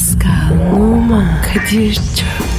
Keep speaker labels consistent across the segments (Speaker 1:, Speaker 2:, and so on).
Speaker 1: Pascal, Oman, Kadir çok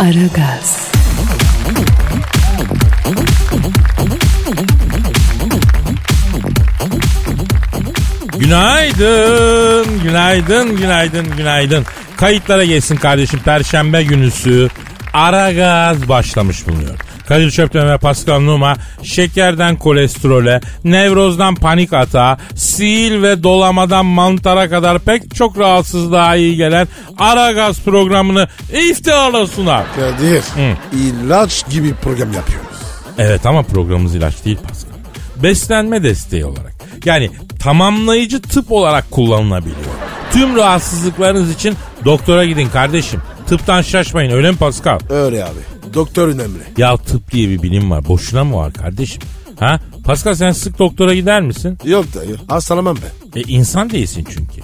Speaker 1: Aragaz,
Speaker 2: Günaydın, günaydın, günaydın, günaydın. Kayıtlara geçsin kardeşim. Perşembe günüsü ara gaz başlamış bulunuyor. Kadir Çöpten ve Pascal Numa şekerden kolesterole, nevrozdan panik atağa, sil ve dolamadan mantara kadar pek çok rahatsızlığa iyi gelen ara gaz programını iftiharla sunar.
Speaker 3: Kadir. ilaç gibi program yapıyoruz.
Speaker 2: Evet ama programımız ilaç değil Pascal. Beslenme desteği olarak. Yani tamamlayıcı tıp olarak kullanılabiliyor. Tüm rahatsızlıklarınız için doktora gidin kardeşim. Tıptan şaşmayın öyle mi Pascal?
Speaker 3: Öyle abi. Doktor önemli.
Speaker 2: Ya tıp diye bir bilim var. Boşuna mı var kardeşim? Ha? Pascal sen sık doktora gider misin?
Speaker 3: Yok dayı. Hastalanmam ben.
Speaker 2: E insan değilsin çünkü.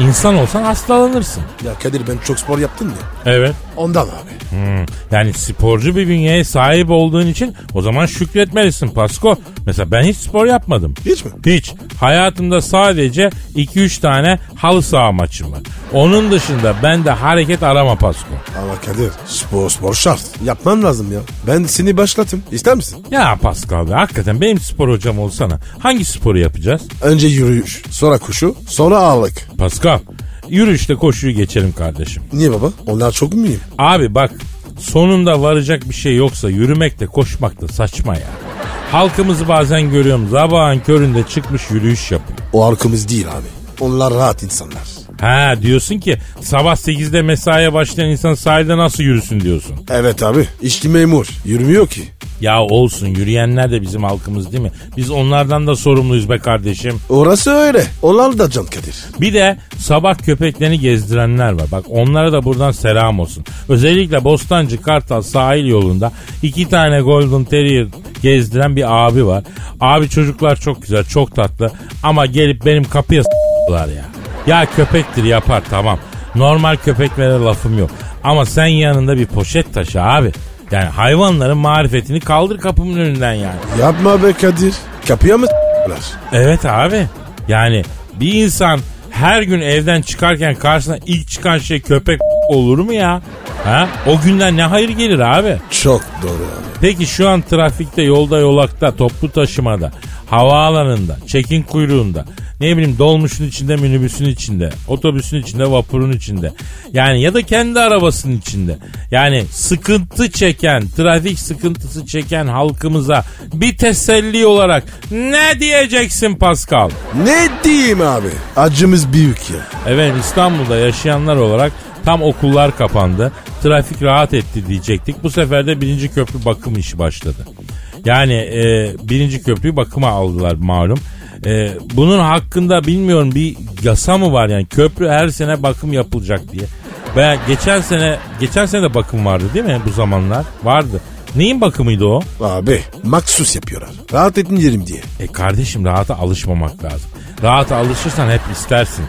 Speaker 2: İnsan olsan hastalanırsın.
Speaker 3: Ya Kadir ben çok spor yaptım ya.
Speaker 2: Evet.
Speaker 3: Ondan abi.
Speaker 2: Hmm, Yani sporcu bir bünyeye sahip olduğun için o zaman şükretmelisin Pasko. Mesela ben hiç spor yapmadım.
Speaker 3: Hiç mi?
Speaker 2: Hiç. Hayatımda sadece 2-3 tane halı saha maçım var. Onun dışında ben de hareket arama Pasko.
Speaker 3: Ama Kadir spor spor şart. Yapman lazım ya. Ben seni başlatayım. İster misin?
Speaker 2: Ya Pascal be hakikaten benim spor hocam olsana. Hangi sporu yapacağız?
Speaker 3: Önce yürüyüş. Sonra koşu. Sonra ağırlık.
Speaker 2: Pascal yürüyüşte koşuyu geçelim kardeşim.
Speaker 3: Niye baba? Onlar çok mühim.
Speaker 2: Abi bak sonunda varacak bir şey yoksa yürümek de koşmak da saçma ya. Halkımızı bazen görüyorum sabahın köründe çıkmış yürüyüş yapıyor.
Speaker 3: O arkamız değil abi. Onlar rahat insanlar.
Speaker 2: Ha diyorsun ki sabah 8'de mesaiye başlayan insan sahilde nasıl yürüsün diyorsun.
Speaker 3: Evet abi. İşçi memur. Yürümüyor ki.
Speaker 2: Ya olsun yürüyenler de bizim halkımız değil mi? Biz onlardan da sorumluyuz be kardeşim.
Speaker 3: Orası öyle. Onlar da can Kadir.
Speaker 2: Bir de sabah köpeklerini gezdirenler var. Bak onlara da buradan selam olsun. Özellikle Bostancı Kartal sahil yolunda iki tane Golden Terrier gezdiren bir abi var. Abi çocuklar çok güzel, çok tatlı ama gelip benim kapıya s**lar ya. Ya köpektir yapar tamam. Normal köpeklere lafım yok. Ama sen yanında bir poşet taşı abi. Yani hayvanların marifetini kaldır kapımın önünden yani.
Speaker 3: Yapma be Kadir. Kapıya mı s**lar?
Speaker 2: Evet abi. Yani bir insan her gün evden çıkarken karşısına ilk çıkan şey köpek olur mu ya? Ha? O günden ne hayır gelir abi?
Speaker 3: Çok doğru abi.
Speaker 2: Peki şu an trafikte, yolda, yolakta, toplu taşımada, havaalanında, çekin kuyruğunda, ne bileyim dolmuşun içinde, minibüsün içinde, otobüsün içinde, vapurun içinde. Yani ya da kendi arabasının içinde. Yani sıkıntı çeken, trafik sıkıntısı çeken halkımıza bir teselli olarak ne diyeceksin Pascal?
Speaker 3: Ne diyeyim abi? Acımız büyük ya.
Speaker 2: Evet İstanbul'da yaşayanlar olarak tam okullar kapandı. Trafik rahat etti diyecektik. Bu sefer de birinci köprü bakım işi başladı. Yani e, birinci köprüyü bakıma aldılar malum. E, bunun hakkında bilmiyorum bir yasa mı var yani köprü her sene bakım yapılacak diye. Veya geçen sene geçen sene de bakım vardı değil mi bu zamanlar? Vardı. Neyin bakımıydı o?
Speaker 3: Abi maksus yapıyorlar. Rahat etmeyelim diye.
Speaker 2: E kardeşim rahata alışmamak lazım. Rahata alışırsan hep istersin.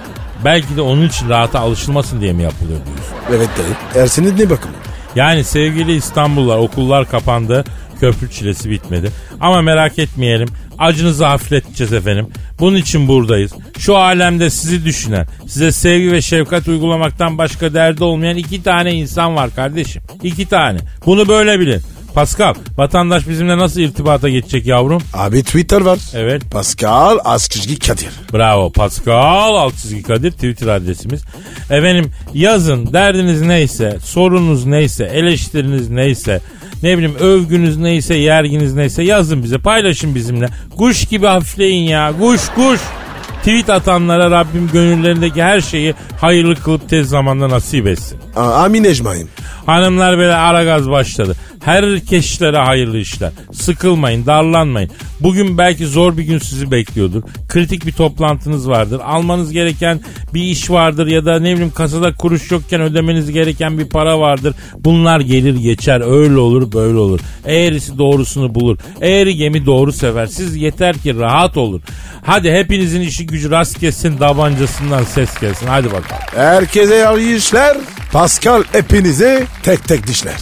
Speaker 2: Belki de onun için rahata alışılmasın diye mi yapılıyor diyorsun?
Speaker 3: Evet dayı. Ersen'in ne bakımı?
Speaker 2: Yani sevgili İstanbullular okullar kapandı. Köprü çilesi bitmedi. Ama merak etmeyelim. Acınızı hafifleteceğiz efendim. Bunun için buradayız. Şu alemde sizi düşünen, size sevgi ve şefkat uygulamaktan başka derdi olmayan iki tane insan var kardeşim. İki tane. Bunu böyle bilin. Pascal, vatandaş bizimle nasıl irtibata geçecek yavrum?
Speaker 3: Abi Twitter var.
Speaker 2: Evet.
Speaker 3: Pascal Askışgi Kadir.
Speaker 2: Bravo Pascal alt çizgi Kadir Twitter adresimiz. Efendim yazın derdiniz neyse, sorunuz neyse, eleştiriniz neyse, ne bileyim övgünüz neyse, yerginiz neyse yazın bize paylaşın bizimle. Kuş gibi hafifleyin ya kuş kuş. Tweet atanlara Rabbim gönüllerindeki her şeyi hayırlı kılıp tez zamanda nasip etsin.
Speaker 3: A- Amin ecmain.
Speaker 2: Hanımlar böyle ara gaz başladı. Herkeslere hayırlı işler. Sıkılmayın, darlanmayın. Bugün belki zor bir gün sizi bekliyordur. Kritik bir toplantınız vardır. Almanız gereken bir iş vardır ya da ne bileyim kasada kuruş yokken ödemeniz gereken bir para vardır. Bunlar gelir geçer. Öyle olur, böyle olur. Eğrisi doğrusunu bulur. Eğri gemi doğru sever. Siz yeter ki rahat olun. Hadi hepinizin işi gücü rast gelsin, tabancasından ses gelsin. Hadi bakalım.
Speaker 3: Herkese hayırlı işler. Pascal hepinize tek tek dişler.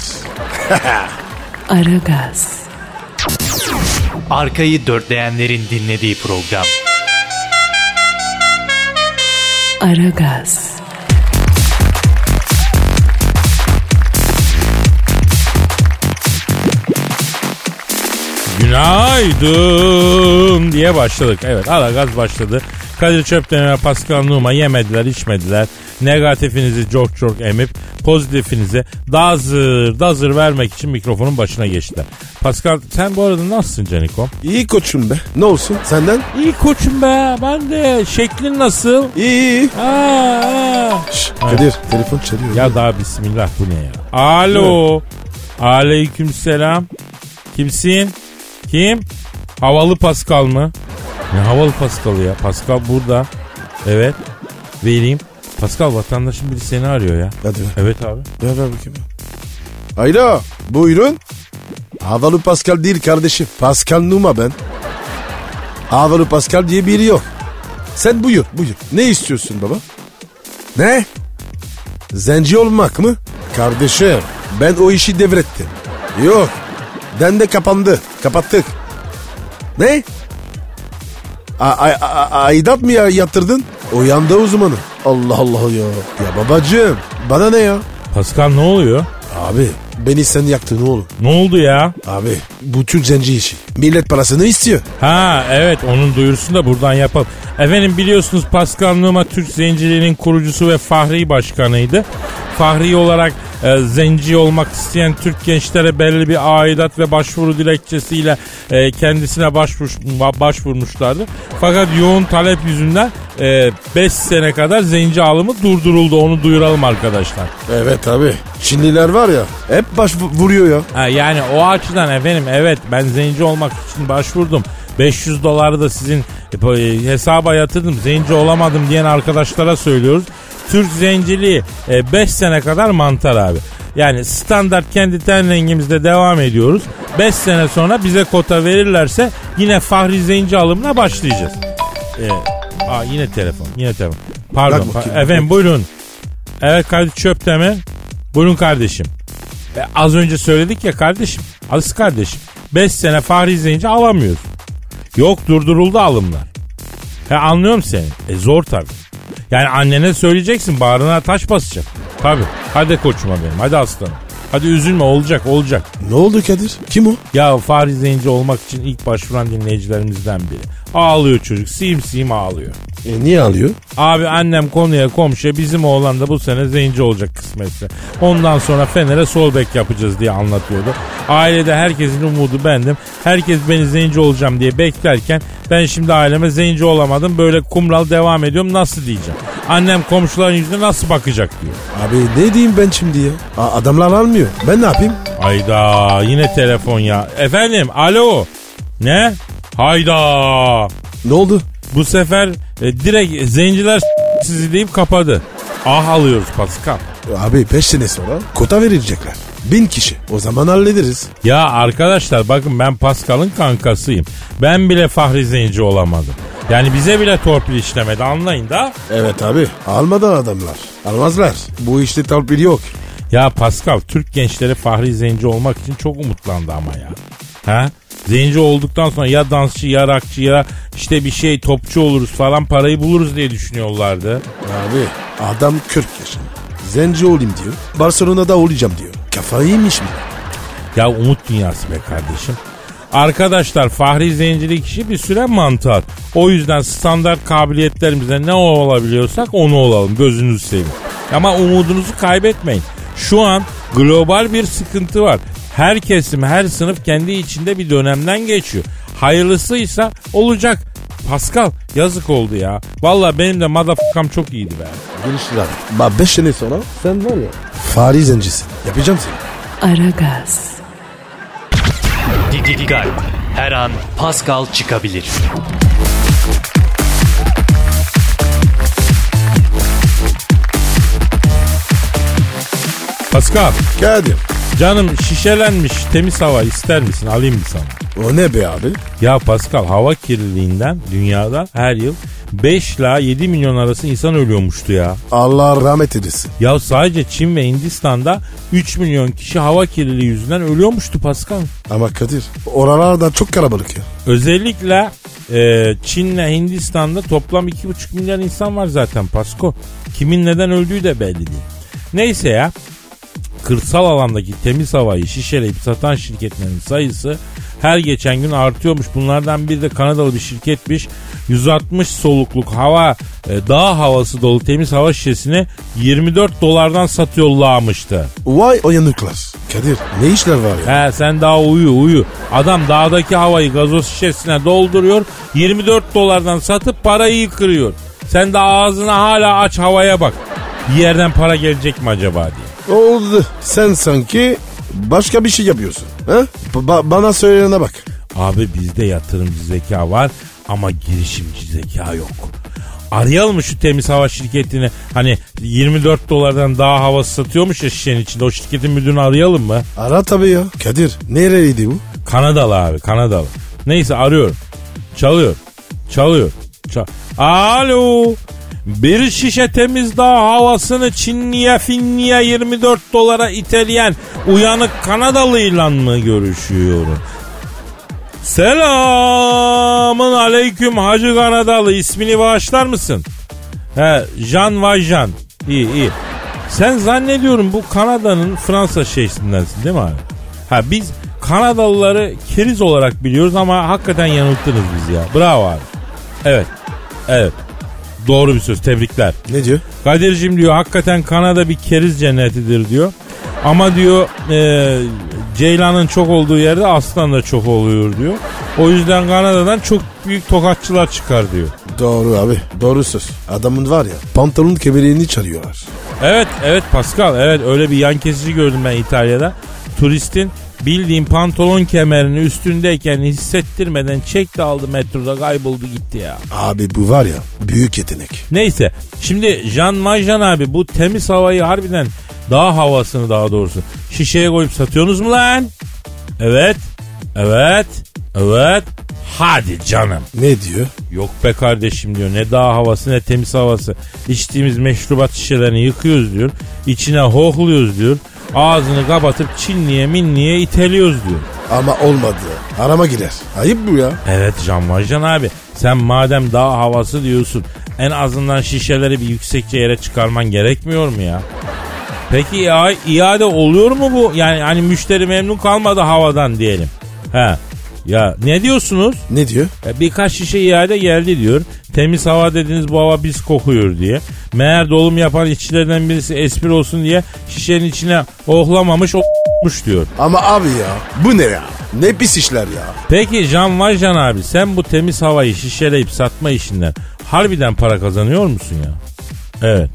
Speaker 1: Aragaz,
Speaker 4: Arkayı dörtleyenlerin dinlediği program.
Speaker 1: Aragaz,
Speaker 2: Günaydın diye başladık. Evet ara gaz başladı. Kadir Çöpten ve Pascal Numa yemediler içmediler. Negatifinizi çok çok emip pozitifinize dazır dazır vermek için mikrofonun başına geçtiler. Pascal sen bu arada nasılsın Canikom?
Speaker 3: İyi koçum be. Ne olsun senden?
Speaker 2: İyi koçum be ben de. Şeklin nasıl?
Speaker 3: İyi iyi.
Speaker 2: Aa, aa.
Speaker 3: Şş, Kadir telefon çalıyor.
Speaker 2: Ya daha bismillah bu ne ya? Alo. Aleyküm selam. Kimsin? Kim? Havalı Pascal mı? Ne havalı Pascal'ı ya? Pascal burada. Evet. Vereyim. Pascal vatandaşın biri seni arıyor ya.
Speaker 3: Hadi ver.
Speaker 2: Evet abi.
Speaker 3: Ver ver bakayım. Alo buyurun. Havalı Pascal değil kardeşim. Pascal Numa ben. Havalı Pascal diye biri yok. Sen buyur buyur. Ne istiyorsun baba? Ne? Zenci olmak mı? Kardeşim ben o işi devrettim. Yok. Den de kapandı. Kapattık. Ne? A- a- a- aidat mı ya yatırdın? O yanda uzmanı. Allah Allah ya. Ya babacığım bana ne ya?
Speaker 2: Pascal ne oluyor?
Speaker 3: Abi beni sen yaktın oğlum.
Speaker 2: Ne oldu ya?
Speaker 3: Abi bu Türk zenci işi. Millet parasını istiyor.
Speaker 2: Ha evet onun duyurusunu da buradan yapalım. Efendim biliyorsunuz Pascal Numa Türk Zenciliğinin kurucusu ve Fahri Başkanıydı. Fahri olarak e, zenci olmak isteyen Türk gençlere belli bir aidat ve başvuru dilekçesiyle e, kendisine başvuruş, ba- başvurmuşlardı. Fakat yoğun talep yüzünden 5 sene kadar zenci alımı durduruldu. Onu duyuralım arkadaşlar.
Speaker 3: Evet abi. Çinliler var ya hep baş vuruyor ya.
Speaker 2: Ha, yani o açıdan efendim evet ben zenci olmak için başvurdum. 500 doları da sizin e, hesaba yatırdım. Zenci olamadım diyen arkadaşlara söylüyoruz. Türk zenciliği 5 sene kadar mantar abi. Yani standart kendi ten rengimizde devam ediyoruz. 5 sene sonra bize kota verirlerse yine Fahri Zenci alımına başlayacağız. Ee, aa, yine telefon, yine telefon. Pardon.
Speaker 3: Bak bakayım.
Speaker 2: pa- efendim buyurun. Evet Kadir Çöpte mi? Buyurun kardeşim. E, az önce söyledik ya kardeşim. Aziz kardeşim. 5 sene Fahri izleyince alamıyoruz. Yok durduruldu alımlar. He anlıyorum seni. E zor tabii. Yani annene söyleyeceksin bağrına taş basacak. Tabii. Hadi koçuma benim hadi aslanım. Hadi üzülme olacak olacak.
Speaker 3: Ne oldu Kadir? Kim o?
Speaker 2: Ya Fahri Zenci olmak için ilk başvuran dinleyicilerimizden biri. Ağlıyor çocuk sim sim ağlıyor.
Speaker 3: E, niye alıyor?
Speaker 2: Abi annem konuya komşuya bizim oğlan da bu sene zenci olacak kısmetse. Ondan sonra Fener'e sol bek yapacağız diye anlatıyordu. Ailede herkesin umudu bendim. Herkes beni zenci olacağım diye beklerken ben şimdi aileme zenci olamadım. Böyle kumral devam ediyorum nasıl diyeceğim. Annem komşuların yüzüne nasıl bakacak diyor.
Speaker 3: Abi ne diyeyim ben şimdi ya? A- adamlar almıyor. Ben ne yapayım?
Speaker 2: Hayda yine telefon ya. Efendim alo. Ne? Hayda.
Speaker 3: Ne oldu?
Speaker 2: Bu sefer e, direkt zenciler sizi deyip kapadı. Ah alıyoruz Pascal.
Speaker 3: Abi 5 sene sonra kota verilecekler. Bin kişi. O zaman hallederiz.
Speaker 2: Ya arkadaşlar bakın ben Pascal'ın kankasıyım. Ben bile Fahri Zenci olamadım. Yani bize bile torpil işlemedi anlayın da.
Speaker 3: Evet abi. Almadan adamlar. Almazlar. Bu işte torpil yok.
Speaker 2: Ya Pascal Türk gençleri Fahri Zenci olmak için çok umutlandı ama ya. Ha? Zenci olduktan sonra ya dansçı ya rakçı ya işte bir şey topçu oluruz falan parayı buluruz diye düşünüyorlardı.
Speaker 3: Abi adam 40 yaşında. Zenci olayım diyor. Barcelona'da olacağım diyor. Kafayı yemiş mi?
Speaker 2: Ya umut dünyası be kardeşim. Arkadaşlar Fahri Zencilik işi bir süre mantar. O yüzden standart kabiliyetlerimize ne olabiliyorsak onu olalım gözünüzü seveyim. Ama umudunuzu kaybetmeyin. Şu an global bir sıkıntı var. Her kesim, her sınıf kendi içinde bir dönemden geçiyor. Hayırlısıysa olacak. Pascal yazık oldu ya. Valla benim de madafakam çok iyiydi be.
Speaker 3: Abi. Bak 5 sene sonra sen var ya. Fahri zencisin. Yapacağım seni.
Speaker 1: Aragaz,
Speaker 4: Dikkat! Her an Pascal çıkabilir.
Speaker 2: Pascal
Speaker 3: Kadir.
Speaker 2: Canım şişelenmiş temiz hava ister misin alayım mı sana?
Speaker 3: O ne be abi?
Speaker 2: Ya Pascal hava kirliliğinden dünyada her yıl 5 ila 7 milyon arası insan ölüyormuştu ya.
Speaker 3: Allah rahmet edesin.
Speaker 2: Ya sadece Çin ve Hindistan'da 3 milyon kişi hava kirliliği yüzünden ölüyormuştu Pascal.
Speaker 3: Ama Kadir oralarda çok kalabalık ya.
Speaker 2: Özellikle e, Çin'le Hindistan'da toplam 2,5 milyar insan var zaten Pasko. Kimin neden öldüğü de belli değil. Neyse ya kırsal alandaki temiz havayı şişeleyip satan şirketlerin sayısı her geçen gün artıyormuş. Bunlardan biri de Kanadalı bir şirketmiş. 160 solukluk hava, e, dağ havası dolu temiz hava şişesini 24 dolardan satıyorlarmıştı.
Speaker 3: Vay o yanıklar. Kadir ne işler var ya?
Speaker 2: He sen daha uyu uyu. Adam dağdaki havayı gazoz şişesine dolduruyor. 24 dolardan satıp parayı kırıyor. Sen de ağzını hala aç havaya bak. Bir yerden para gelecek mi acaba diye.
Speaker 3: Oldu. Sen sanki başka bir şey yapıyorsun. Ha? Ba- bana söyleyene bak.
Speaker 2: Abi bizde yatırımcı zeka var ama girişimci zeka yok. Arayalım mı şu temiz hava şirketini? Hani 24 dolardan daha havası satıyormuş ya şişenin içinde. O şirketin müdürünü arayalım mı?
Speaker 3: Ara tabii ya. Kadir nereydi bu?
Speaker 2: Kanadalı abi Kanadalı. Neyse arıyorum. Çalıyor. Çalıyor. Çal Alo. Bir şişe temiz dağ havasını Çinliye Finliye 24 dolara iteleyen uyanık Kanadalıyla mı görüşüyorum? Selamın aleyküm Hacı Kanadalı ismini bağışlar mısın? He Jean Valjean. İyi iyi. Sen zannediyorum bu Kanada'nın Fransa şeysindensin değil mi abi? Ha biz Kanadalıları keriz olarak biliyoruz ama hakikaten yanılttınız biz ya. Bravo abi. Evet. Evet. Doğru bir söz. Tebrikler.
Speaker 3: Ne diyor?
Speaker 2: Kadir'cim diyor hakikaten Kanada bir keriz cennetidir diyor. Ama diyor e, Ceylan'ın çok olduğu yerde aslan da çok oluyor diyor. O yüzden Kanada'dan çok büyük tokatçılar çıkar diyor.
Speaker 3: Doğru abi. Doğru söz. Adamın var ya pantolon kemerini çalıyorlar.
Speaker 2: Evet evet Pascal evet öyle bir yan kesici gördüm ben İtalya'da. Turistin bildiğin pantolon kemerini üstündeyken hissettirmeden çekti aldı metroda kayboldu gitti ya.
Speaker 3: Abi bu var ya büyük yetenek.
Speaker 2: Neyse şimdi Jean Majan abi bu temiz havayı harbiden dağ havasını daha doğrusu şişeye koyup satıyorsunuz mu lan? Evet. Evet. Evet. Hadi canım.
Speaker 3: Ne diyor?
Speaker 2: Yok be kardeşim diyor. Ne dağ havası ne temiz havası. İçtiğimiz meşrubat şişelerini yıkıyoruz diyor. İçine hohluyoruz diyor. Ağzını kapatıp çinliye minliye iteliyoruz diyor.
Speaker 3: Ama olmadı. Arama girer. Ayıp bu ya.
Speaker 2: Evet Can Vajan abi sen madem dağ havası diyorsun en azından şişeleri bir yüksekçe yere çıkarman gerekmiyor mu ya? Peki ya iade oluyor mu bu? Yani hani müşteri memnun kalmadı havadan diyelim. He. Ya ne diyorsunuz?
Speaker 3: Ne diyor?
Speaker 2: E, Birkaç şişe iade geldi diyor. Temiz hava dediniz bu hava biz kokuyor diye. Meğer dolum yapan işçilerden birisi espri olsun diye şişenin içine ohlamamış olmuş diyor.
Speaker 3: Ama abi ya bu ne ya? Ne pis işler ya.
Speaker 2: Peki Jean Valjean abi sen bu temiz havayı şişeleyip satma işinden harbiden para kazanıyor musun ya? Evet.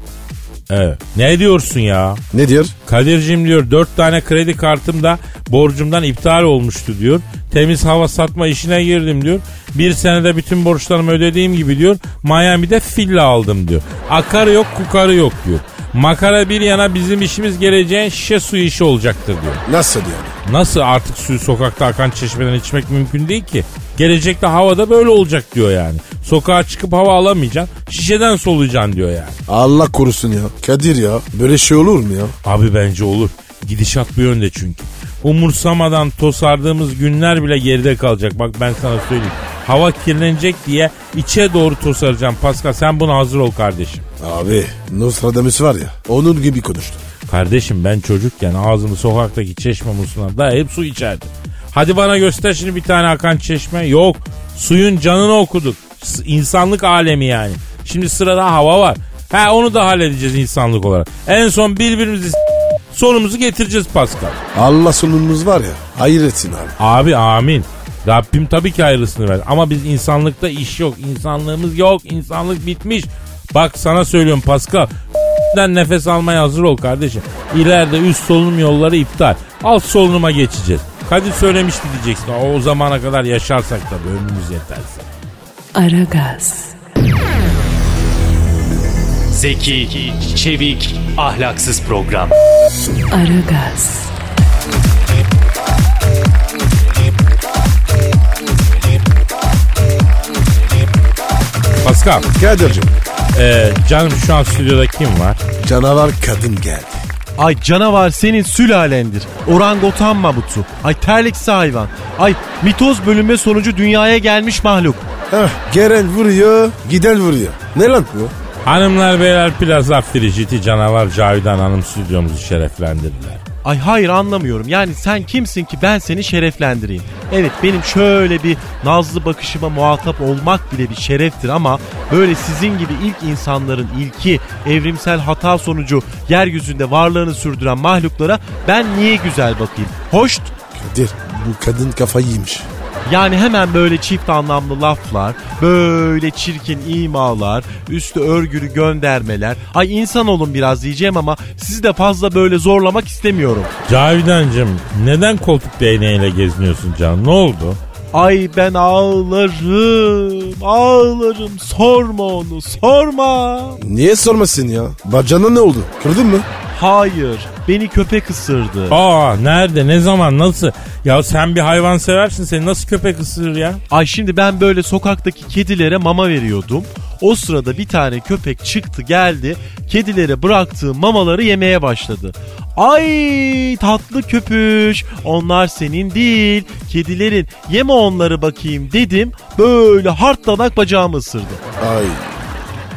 Speaker 2: Evet. Ne diyorsun ya?
Speaker 3: Ne diyor?
Speaker 2: Kadir'cim diyor dört tane kredi kartım da borcumdan iptal olmuştu diyor. Temiz hava satma işine girdim diyor. Bir senede bütün borçlarımı ödediğim gibi diyor. Miami'de villa aldım diyor. Akarı yok kukarı yok diyor. Makara bir yana bizim işimiz geleceğin şişe suyu işi olacaktır diyor.
Speaker 3: Nasıl yani?
Speaker 2: Nasıl artık suyu sokakta akan çeşmeden içmek mümkün değil ki. Gelecekte havada böyle olacak diyor yani. Sokağa çıkıp hava alamayacaksın. Şişeden soluyacaksın diyor yani.
Speaker 3: Allah korusun ya. Kadir ya böyle şey olur mu ya?
Speaker 2: Abi bence olur. Gidişat bu yönde çünkü. Umursamadan tosardığımız günler bile geride kalacak. Bak ben sana söyleyeyim. Hava kirlenecek diye içe doğru tosaracağım. Pascal sen buna hazır ol kardeşim.
Speaker 3: Abi Nostradamus var ya onun gibi konuştu.
Speaker 2: Kardeşim ben çocukken ağzımı sokaktaki çeşme musluğuna dayayıp su içerdim. Hadi bana göster şimdi bir tane akan çeşme. Yok. Suyun canını okuduk. İnsanlık alemi yani. Şimdi sırada hava var. Ha onu da halledeceğiz insanlık olarak. En son birbirimizi sonumuzu getireceğiz Pascal.
Speaker 3: Allah sonumuz var ya hayır etsin abi.
Speaker 2: Abi amin. Rabbim tabii ki hayırlısını ver. Ama biz insanlıkta iş yok. İnsanlığımız yok. İnsanlık bitmiş. Bak sana söylüyorum Pascal. Den nefes almaya hazır ol kardeşim. İleride üst solunum yolları iptal. Alt solunuma geçeceğiz. Kadir söylemişti diyeceksin. O, o zamana kadar yaşarsak tabii ömrümüz yeterse.
Speaker 1: Aragaz,
Speaker 4: Zeki, çevik, ahlaksız program.
Speaker 1: Aragaz,
Speaker 2: Pascal,
Speaker 3: Kadir'cim
Speaker 2: e, canım şu an stüdyoda kim var?
Speaker 3: canavar kadın geldi.
Speaker 5: Ay canavar senin sülalendir. Orangutan mamutu. Ay terliksi hayvan. Ay mitoz bölünme sonucu dünyaya gelmiş mahluk.
Speaker 3: Heh, gelen vuruyor giden vuruyor. Ne lan bu?
Speaker 2: Hanımlar beyler Plaza Frigiti canavar Cavidan Hanım stüdyomuzu şereflendirdiler.
Speaker 5: Ay hayır anlamıyorum. Yani sen kimsin ki ben seni şereflendireyim. Evet benim şöyle bir nazlı bakışıma muhatap olmak bile bir şereftir ama böyle sizin gibi ilk insanların ilki evrimsel hata sonucu yeryüzünde varlığını sürdüren mahluklara ben niye güzel bakayım? Hoşt
Speaker 3: Kadir bu kadın kafayı yemiş.
Speaker 5: Yani hemen böyle çift anlamlı laflar, böyle çirkin imalar, üstü örgülü göndermeler. Ay insan olun biraz diyeceğim ama sizi de fazla böyle zorlamak istemiyorum.
Speaker 2: Cavidancığım neden koltuk değneğiyle geziniyorsun canım ne oldu?
Speaker 5: Ay ben ağlarım, ağlarım. Sorma onu, sorma.
Speaker 3: Niye sormasın ya? Bacana ne oldu? Kırdın mı?
Speaker 5: Hayır, beni köpek ısırdı.
Speaker 2: Aa nerede ne zaman nasıl? Ya sen bir hayvan seversin seni nasıl köpek ısırır ya?
Speaker 5: Ay şimdi ben böyle sokaktaki kedilere mama veriyordum. O sırada bir tane köpek çıktı geldi. Kedilere bıraktığı mamaları yemeye başladı. Ay tatlı köpüş onlar senin değil kedilerin yeme onları bakayım dedim. Böyle hartlanak bacağımı ısırdı.
Speaker 3: Ay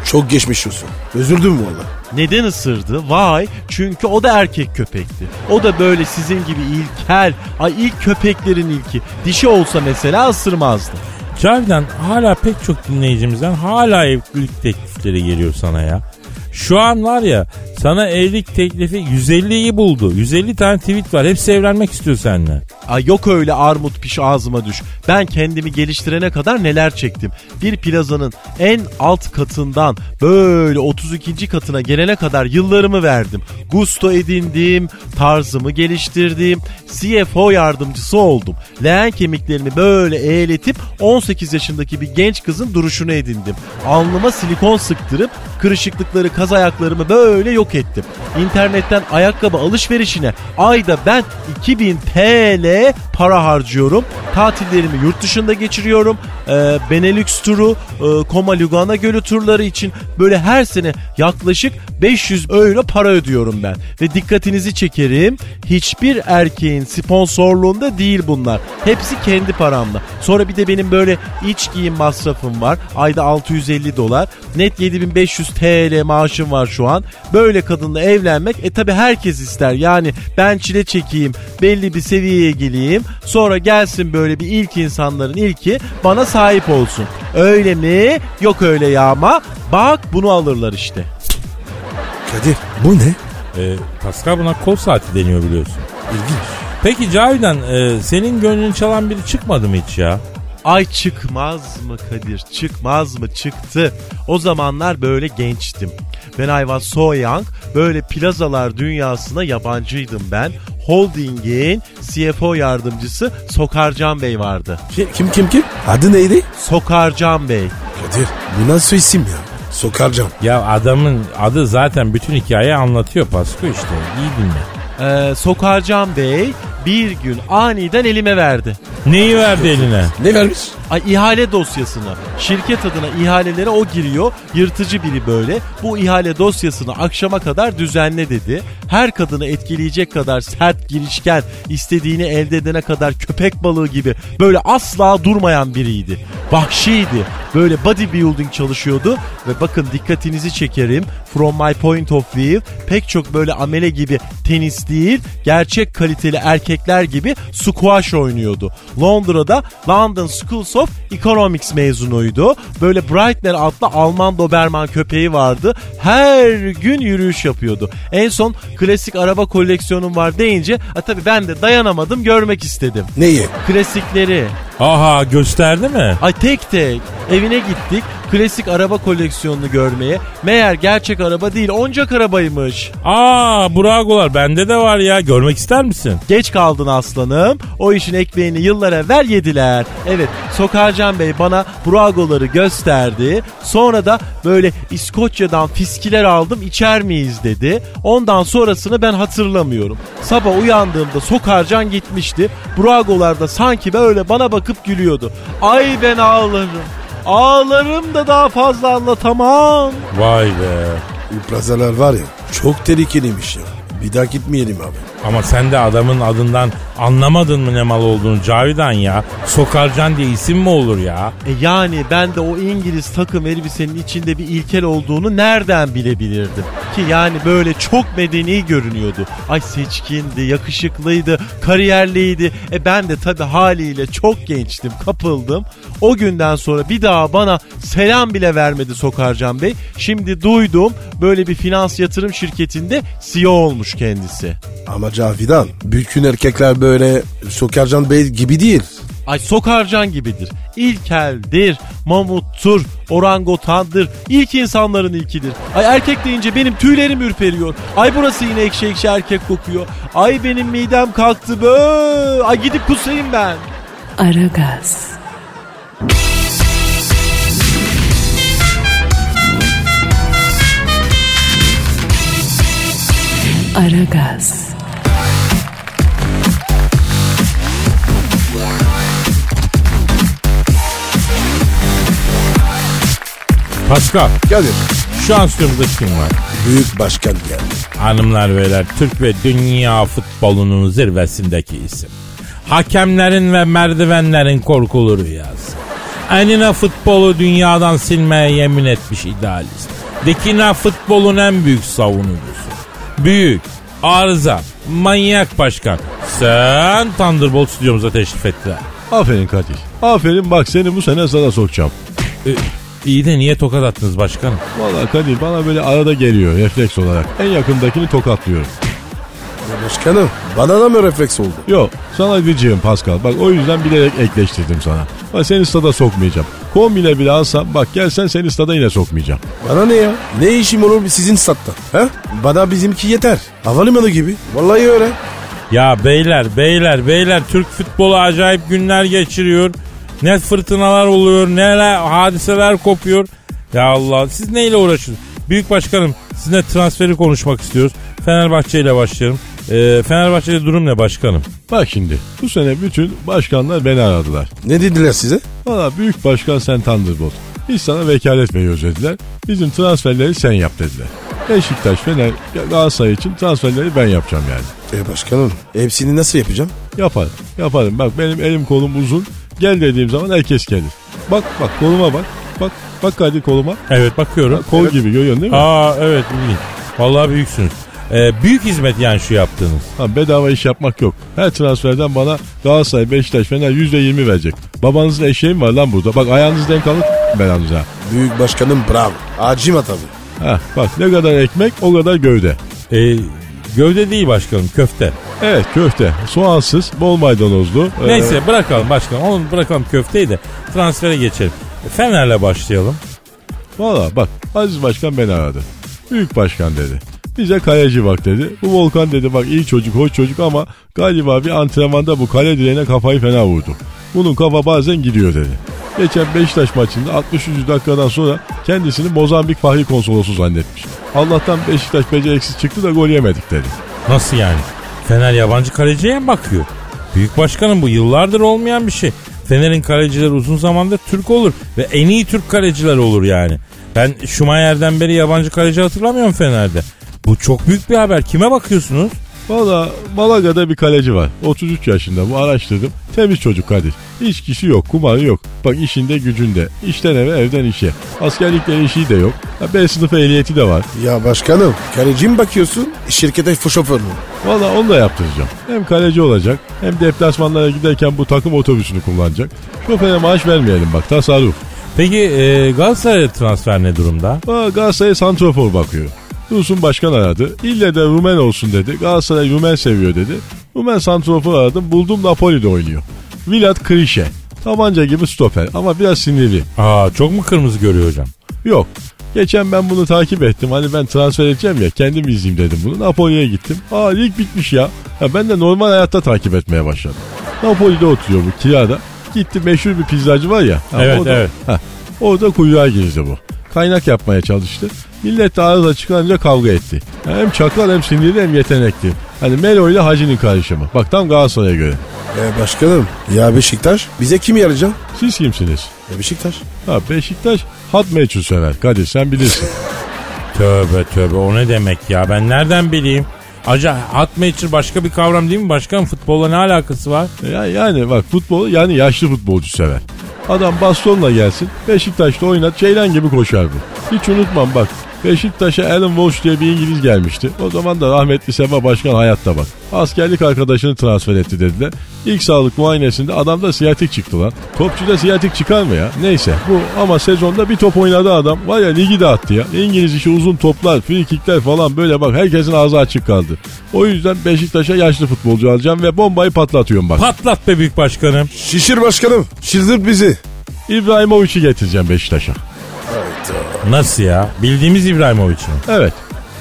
Speaker 3: çok geçmiş olsun. Üzüldüm valla.
Speaker 5: Neden ısırdı? Vay çünkü o da erkek köpekti. O da böyle sizin gibi ilkel. Ay ilk köpeklerin ilki. Dişi olsa mesela ısırmazdı.
Speaker 2: Cavidan hala pek çok dinleyicimizden hala evlilik teklifleri geliyor sana ya. Şu an var ya sana evlilik teklifi 150'yi buldu. 150 tane tweet var. Hepsi evlenmek istiyor seninle.
Speaker 5: Ay yok öyle armut piş ağzıma düş. Ben kendimi geliştirene kadar neler çektim. Bir plazanın en alt katından böyle 32. katına gelene kadar yıllarımı verdim. Gusto edindim, tarzımı geliştirdim. CFO yardımcısı oldum. Leğen kemiklerimi böyle eğletip 18 yaşındaki bir genç kızın duruşunu edindim. Alnıma silikon sıktırıp kırışıklıkları kaz ayaklarımı böyle yok ettim. İnternetten ayakkabı alışverişine ayda ben 2000 TL para harcıyorum. Tatillerimi yurt dışında geçiriyorum. Ee, Benelux turu, e, Koma Lugana Gölü turları için böyle her sene yaklaşık 500 euro para ödüyorum ben. Ve dikkatinizi çekerim. Hiçbir erkeğin sponsorluğunda değil bunlar. Hepsi kendi paramla. Sonra bir de benim böyle iç giyim masrafım var. Ayda 650 dolar. Net 7500 TL maaşım var şu an. Böyle kadınla evlenmek e tabi herkes ister. Yani ben çile çekeyim, belli bir seviyeye geleyim. Sonra gelsin böyle bir ilk insanların ilki bana sahip olsun. Öyle mi? Yok öyle ya ama. Bak bunu alırlar işte.
Speaker 3: Kadir bu ne?
Speaker 2: Ee, Pascal buna kol saati deniyor biliyorsun.
Speaker 3: İlginç.
Speaker 2: Peki Cavidan e, senin gönlünü çalan biri çıkmadı mı hiç ya?
Speaker 5: Ay çıkmaz mı Kadir? Çıkmaz mı? Çıktı. O zamanlar böyle gençtim. When I was so young böyle plazalar dünyasına yabancıydım ben. Holding'in CFO yardımcısı Sokarcan Bey vardı.
Speaker 3: Şey, kim kim kim? Adı neydi?
Speaker 5: Sokarcan Bey.
Speaker 3: Kadir bu nasıl isim ya? Sokarcan.
Speaker 2: Ya adamın adı zaten bütün hikayeyi anlatıyor Pasko işte. İyi dinle.
Speaker 5: Ee, Sokarcan Bey bir gün aniden elime verdi.
Speaker 2: Neyi verdi eline?
Speaker 3: Ne vermiş?
Speaker 5: Ay ihale dosyasını. Şirket adına ihalelere o giriyor. Yırtıcı biri böyle. Bu ihale dosyasını akşama kadar düzenle dedi. Her kadını etkileyecek kadar sert girişken, istediğini elde edene kadar köpek balığı gibi böyle asla durmayan biriydi. Vahşiydi. Böyle bodybuilding çalışıyordu ve bakın dikkatinizi çekerim. From my point of view pek çok böyle amele gibi tenis değil, gerçek kaliteli erkekler gibi squash oynuyordu. Londra'da London Schools of Economics mezunuydu. Böyle Breitner adlı Alman Doberman köpeği vardı. Her gün yürüyüş yapıyordu. En son klasik araba koleksiyonum var deyince tabii ben de dayanamadım görmek istedim.
Speaker 3: Neyi?
Speaker 5: Klasikleri
Speaker 2: Aha gösterdi mi?
Speaker 5: Ay tek tek evine gittik klasik araba koleksiyonunu görmeye. Meğer gerçek araba değil oncak arabaymış.
Speaker 2: Aa Buragolar bende de var ya. Görmek ister misin?
Speaker 5: Geç kaldın aslanım. O işin ekmeğini yıllar evvel yediler. Evet Sokarcan Bey bana Bragoları gösterdi. Sonra da böyle İskoçya'dan fiskiler aldım içer miyiz dedi. Ondan sonrasını ben hatırlamıyorum. Sabah uyandığımda Sokarcan gitmişti. Bragolar da sanki böyle bana bakıp gülüyordu. Ay ben ağlarım. Ağlarım da daha fazla anlatamam.
Speaker 2: Vay be.
Speaker 3: Bu plazalar var ya çok tehlikeliymiş ya. Bir daha gitmeyelim abi.
Speaker 2: Ama sen de adamın adından anlamadın mı ne mal olduğunu Cavidan ya. Sokarcan diye isim mi olur ya?
Speaker 5: E yani ben de o İngiliz takım elbisenin içinde bir ilkel olduğunu nereden bilebilirdim? Ki yani böyle çok medeni görünüyordu. Ay seçkindi, yakışıklıydı, kariyerliydi. E ben de tabii haliyle çok gençtim, kapıldım. O günden sonra bir daha bana selam bile vermedi Sokarcan Bey. Şimdi duydum böyle bir finans yatırım şirketinde CEO olmuş kendisi.
Speaker 3: Ama Cavidan bütün erkekler böyle Sokarcan Bey gibi değil.
Speaker 5: Ay sokarcan gibidir. İlkeldir, mamuttur, orangotandır. İlk insanların ilkidir. Ay erkek deyince benim tüylerim ürperiyor. Ay burası yine ekşi ekşi erkek kokuyor. Ay benim midem kalktı bö. Ay gidip kusayım ben.
Speaker 1: Aragaz. Aragaz.
Speaker 2: Pascal
Speaker 3: Kadir
Speaker 2: şu an stüdyomuzda kim var?
Speaker 3: büyük başkan geldi.
Speaker 2: Hanımlar beyler Türk ve dünya futbolunun zirvesindeki isim. Hakemlerin ve merdivenlerin korkulu rüyası. Enine futbolu dünyadan silmeye yemin etmiş idealist. Dikine futbolun en büyük savunucusu. Büyük, arıza, manyak başkan. Sen Thunderbolt stüdyomuza teşrif ettiler.
Speaker 6: Aferin Kadir. Aferin bak seni bu sene sana sokacağım.
Speaker 2: Ee, iyi de niye tokat attınız başkanım?
Speaker 6: Valla Kadir bana böyle arada geliyor refleks olarak. En yakındakini tokatlıyorum.
Speaker 3: Ya başkanım bana da mı refleks oldu?
Speaker 6: Yok sana gıcığım Pascal. Bak o yüzden bilerek ekleştirdim sana. Bak seni stada sokmayacağım. Kombine bile alsam bak gelsen seni stada yine sokmayacağım.
Speaker 3: Bana ne ya? Ne işim olur sizin statta? He? Bana bizimki yeter. Havalimanı gibi. Vallahi öyle.
Speaker 2: Ya beyler beyler beyler Türk futbolu acayip günler geçiriyor. Ne fırtınalar oluyor ne hadiseler kopuyor. Ya Allah siz neyle uğraşıyorsunuz? Büyük başkanım sizinle transferi konuşmak istiyoruz. Fenerbahçe ile başlayalım. Ee, Fenerbahçe'de durum ne başkanım?
Speaker 6: Bak şimdi bu sene bütün başkanlar beni aradılar.
Speaker 3: Ne dediler size?
Speaker 6: Valla büyük başkan sen Thunderbolt. Biz sana vekalet veriyoruz dediler. Bizim transferleri sen yap dediler. Beşiktaş, Fener, Galatasaray için transferleri ben yapacağım yani.
Speaker 3: E başkanım hepsini nasıl yapacağım?
Speaker 6: Yaparım, yaparım. Bak benim elim kolum uzun. Gel dediğim zaman herkes gelir. Bak bak koluma bak. Bak bak hadi koluma.
Speaker 2: Evet bakıyorum.
Speaker 6: Kol gibi görüyorsun değil mi?
Speaker 2: Aa evet bileyim. Vallahi büyüksünüz. Ee, büyük hizmet yani şu yaptığınız.
Speaker 6: Ha, bedava iş yapmak yok. Her transferden bana Galatasaray, Beşiktaş, Fener %20 verecek. Babanızın eşeği mi var lan burada? Bak ayağınız denk alır belanıza.
Speaker 3: Büyük başkanım bravo. Acıma tabii.
Speaker 6: Ha, bak ne kadar ekmek o kadar gövde.
Speaker 2: Ee, gövde değil başkanım köfte.
Speaker 6: Evet köfte. Soğansız, bol maydanozlu. Ee,
Speaker 2: Neyse bırakalım başkanım. Onu bırakalım köfteyi de transfere geçelim. Fener'le başlayalım.
Speaker 6: Valla bak Aziz Başkan beni aradı. Büyük başkan dedi. Bize kaleci bak dedi. Bu Volkan dedi bak iyi çocuk hoş çocuk ama galiba bir antrenmanda bu kale direğine kafayı fena vurdu. Bunun kafa bazen gidiyor dedi. Geçen Beşiktaş maçında 63. dakikadan sonra kendisini Mozambik Fahri Konsolosu zannetmiş. Allah'tan Beşiktaş beceriksiz çıktı da gol yemedik dedi.
Speaker 2: Nasıl yani? Fener yabancı kaleciye mi bakıyor? Büyük başkanım bu yıllardır olmayan bir şey. Fener'in kalecileri uzun zamandır Türk olur ve en iyi Türk kaleciler olur yani. Ben Schumacher'den beri yabancı kaleci hatırlamıyorum Fener'de. Bu çok büyük bir haber. Kime bakıyorsunuz?
Speaker 6: Valla Malaga'da bir kaleci var. 33 yaşında bu araştırdım. Temiz çocuk Kadir. Hiç kişi yok, kumarı yok. Bak işinde gücünde. İşten eve evden işe. Askerlikte işi de yok. Ha, B sınıf ehliyeti de var.
Speaker 3: Ya başkanım kaleci mi bakıyorsun? Şirkete şoför mü?
Speaker 6: Valla onu da yaptıracağım. Hem kaleci olacak hem deplasmanlara giderken bu takım otobüsünü kullanacak. Şoföre maaş vermeyelim bak tasarruf.
Speaker 2: Peki e, Galatasaray transfer ne durumda?
Speaker 6: Ha, Galatasaray'a santrofor bakıyor. Dursun Başkan aradı. İlle de Rumen olsun dedi. Galatasaray Rumen seviyor dedi. Rumen santrofor aradım. Buldum Napoli'de oynuyor. Vilat Krişe. Tabanca gibi stoper ama biraz sinirli.
Speaker 2: Aa çok mu kırmızı görüyor hocam?
Speaker 6: Yok. Geçen ben bunu takip ettim. Hani ben transfer edeceğim ya kendim izleyeyim dedim bunu. Napoli'ye gittim. Aa lig bitmiş ya. ya ben de normal hayatta takip etmeye başladım. Napoli'de oturuyor bu kirada. Gitti meşhur bir pizzacı var ya. Ha,
Speaker 2: Evet,
Speaker 6: orada,
Speaker 2: evet.
Speaker 6: Ha, orada kuyruğa girdi bu. Kaynak yapmaya çalıştı. Millet de ağız açıklanınca kavga etti. Hem çakal hem sinirli hem yetenekli. Hani Melo ile Hacı'nın karışımı. Bak tam Galatasaray'a göre.
Speaker 3: E başkanım ya Beşiktaş bize kim yarayacak?
Speaker 6: Siz kimsiniz?
Speaker 3: E Beşiktaş.
Speaker 6: Ha Beşiktaş hat meçhul sever. Kadir sen bilirsin.
Speaker 2: Tövbe tövbe o ne demek ya ben nereden bileyim? Aca hot matcher başka bir kavram değil mi başkanım? Futbolla ne alakası var?
Speaker 6: Ya, yani bak futbol yani yaşlı futbolcu sever. Adam bastonla gelsin Beşiktaş'ta oynat Ceylan gibi koşar bu. Hiç unutmam bak Beşiktaş'a Alan Walsh diye bir İngiliz gelmişti. O zaman da rahmetli Sema Başkan hayatta bak. Askerlik arkadaşını transfer etti dediler. İlk sağlık muayenesinde adamda siyatik çıktı lan. Topçuda siyatik çıkar mı ya? Neyse bu ama sezonda bir top oynadı adam. Var ya ligi dağıttı ya. İngiliz işi uzun toplar, free kickler falan böyle bak herkesin ağzı açık kaldı. O yüzden Beşiktaş'a yaşlı futbolcu alacağım ve bombayı patlatıyorum bak.
Speaker 2: Patlat be büyük başkanım.
Speaker 3: Şişir başkanım. Şişirt bizi.
Speaker 6: İbrahimovic'i getireceğim Beşiktaş'a.
Speaker 2: Nasıl ya? Bildiğimiz İbrahimovic mi?
Speaker 6: Evet.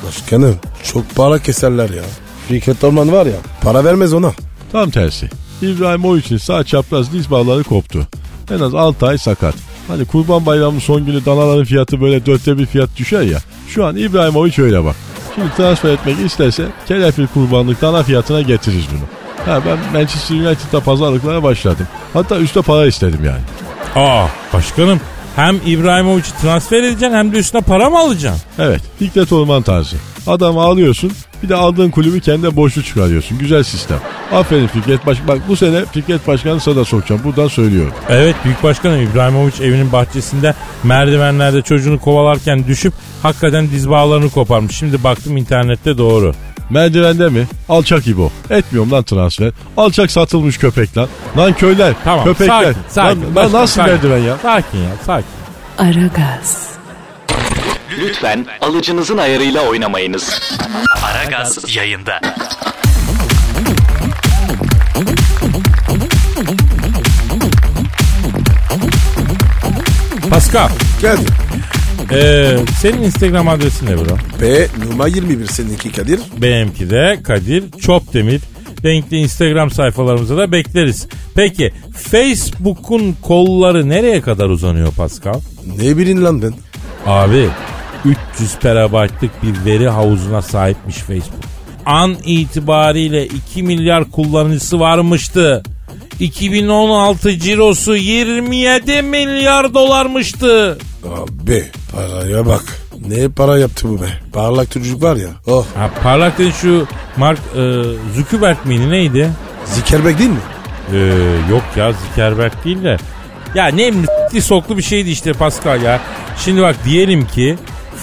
Speaker 3: Başkanım çok para keserler ya. Fikret Orman var ya para vermez ona.
Speaker 6: Tam tersi. İbrahimovic'in sağ çapraz diz bağları koptu. En az 6 ay sakat. Hani kurban bayramının son günü danaların fiyatı böyle dörtte bir fiyat düşer ya. Şu an İbrahimovic öyle bak. Şimdi transfer etmek isterse kelepir kurbanlık dana fiyatına getiririz bunu. Ha ben Manchester United'da pazarlıklara başladım. Hatta üstte para istedim yani.
Speaker 2: Aa başkanım hem İbrahimovic'i transfer edeceksin hem de üstüne para mı alacaksın?
Speaker 6: Evet Fikret Orman tarzı. Adamı alıyorsun bir de aldığın kulübü kendine borçlu çıkarıyorsun. Güzel sistem. Aferin Fikret Baş Bak bu sene Fikret Başkan'ı sada sokacağım. Buradan söylüyorum.
Speaker 2: Evet büyük başkanım İbrahimovic evinin bahçesinde merdivenlerde çocuğunu kovalarken düşüp hakikaten diz bağlarını koparmış. Şimdi baktım internette doğru.
Speaker 6: Merdivende mi? Alçak İbo. Etmiyorum lan transfer. Alçak satılmış köpek lan. Lan köyler,
Speaker 2: Tamam
Speaker 6: köpekler.
Speaker 2: sakin sakin.
Speaker 6: Lan, lan nasıl
Speaker 2: sakin.
Speaker 6: merdiven ya?
Speaker 2: Sakin ya sakin.
Speaker 1: Aragaz,
Speaker 4: Lütfen alıcınızın ayarıyla oynamayınız. Aragaz yayında.
Speaker 2: Pascal
Speaker 3: Geldi.
Speaker 2: Ee, senin Instagram adresin ne bro?
Speaker 3: B numara 21 seninki Kadir.
Speaker 2: Benimki de Kadir Çopdemir. Renkli Instagram sayfalarımıza da bekleriz. Peki Facebook'un kolları nereye kadar uzanıyor Pascal?
Speaker 3: Ne bileyim lan ben.
Speaker 2: Abi 300 terabaytlık bir veri havuzuna sahipmiş Facebook. An itibariyle 2 milyar kullanıcısı varmıştı. 2016 cirosu 27 milyar dolarmıştı.
Speaker 3: Abi paraya bak. Ne para yaptı bu be. Parlak çocuk var ya. Oh.
Speaker 2: Ha, parlak dedi şu Mark e, Zuckerberg miydi neydi?
Speaker 3: Zikerberg değil mi?
Speaker 2: Ee, yok ya Zuckerberg değil de. Ya ne m**li soklu bir şeydi işte Pascal ya. Şimdi bak diyelim ki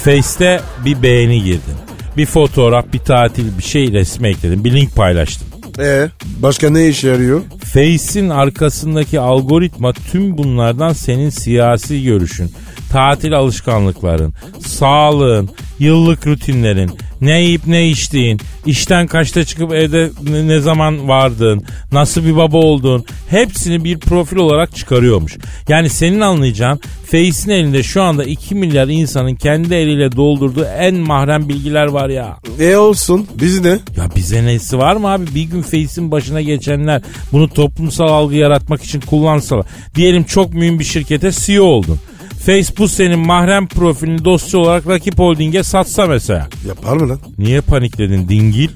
Speaker 2: Face'te bir beğeni girdin. Bir fotoğraf, bir tatil, bir şey resmi ekledin. Bir link paylaştın.
Speaker 3: E başka ne işe yarıyor?
Speaker 2: Face'in arkasındaki algoritma tüm bunlardan senin siyasi görüşün, tatil alışkanlıkların, sağlığın, yıllık rutinlerin, ne yiyip ne içtiğin, işten kaçta çıkıp evde ne- zaman vardığın, nasıl bir baba olduğun hepsini bir profil olarak çıkarıyormuş. Yani senin anlayacağın Face'in elinde şu anda 2 milyar insanın kendi eliyle doldurduğu en mahrem bilgiler var ya.
Speaker 3: E olsun. Biz ne?
Speaker 2: Ya bize nesi var mı abi? Bir gün Face'in başına geçenler bunu toplumsal algı yaratmak için kullansalar. Diyelim çok mühim bir şirkete CEO oldun. Facebook senin mahrem profilini dosya olarak rakip holdinge satsa mesela.
Speaker 3: Yapar mı lan?
Speaker 2: Niye panikledin dingil?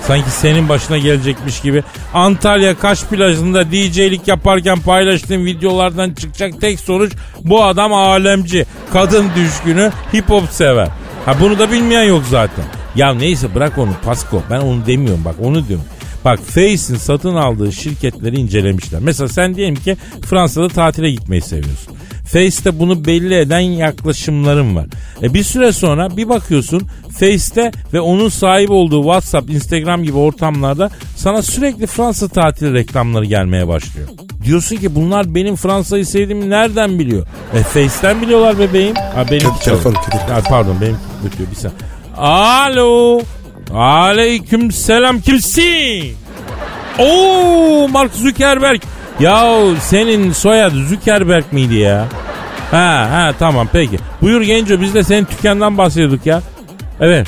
Speaker 2: Sanki senin başına gelecekmiş gibi. Antalya Kaş plajında DJ'lik yaparken paylaştığın videolardan çıkacak tek sonuç bu adam alemci. Kadın düşkünü hip hop sever. Ha bunu da bilmeyen yok zaten. Ya neyse bırak onu Pasko ben onu demiyorum bak onu diyorum. Bak Face'in satın aldığı şirketleri incelemişler. Mesela sen diyelim ki Fransa'da tatile gitmeyi seviyorsun. Face'te bunu belli eden yaklaşımların var. E bir süre sonra bir bakıyorsun Face'te ve onun sahip olduğu WhatsApp, Instagram gibi ortamlarda sana sürekli Fransa tatili reklamları gelmeye başlıyor. Diyorsun ki bunlar benim Fransa'yı sevdiğimi nereden biliyor? E Face'ten biliyorlar bebeğim. Ha benim
Speaker 3: telefon,
Speaker 2: pardon benim ötüyor bir saniye. Alo. Aleyküm selam kimsin? Oo Mark Zuckerberg. Yahu senin soyad Zuckerberg miydi ya? Ha ha tamam peki. Buyur Genco biz de senin dükkandan bahsediyorduk ya. Evet.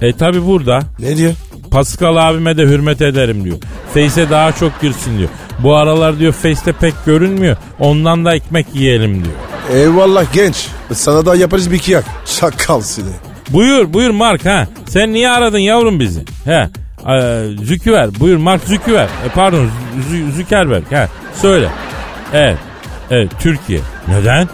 Speaker 2: E tabi burada.
Speaker 3: Ne diyor?
Speaker 2: Pascal abime de hürmet ederim diyor. Face'e daha çok girsin diyor. Bu aralar diyor Face'te pek görünmüyor. Ondan da ekmek yiyelim diyor.
Speaker 3: Eyvallah genç. Sana da yaparız bir kiyak. Şakal seni.
Speaker 2: Buyur buyur Mark ha. Sen niye aradın yavrum bizi? He. Ee, Züküver. Buyur Mark Züküver. E, pardon Zü- Zükerberg. He. Söyle. Evet. Evet Türkiye. Neden?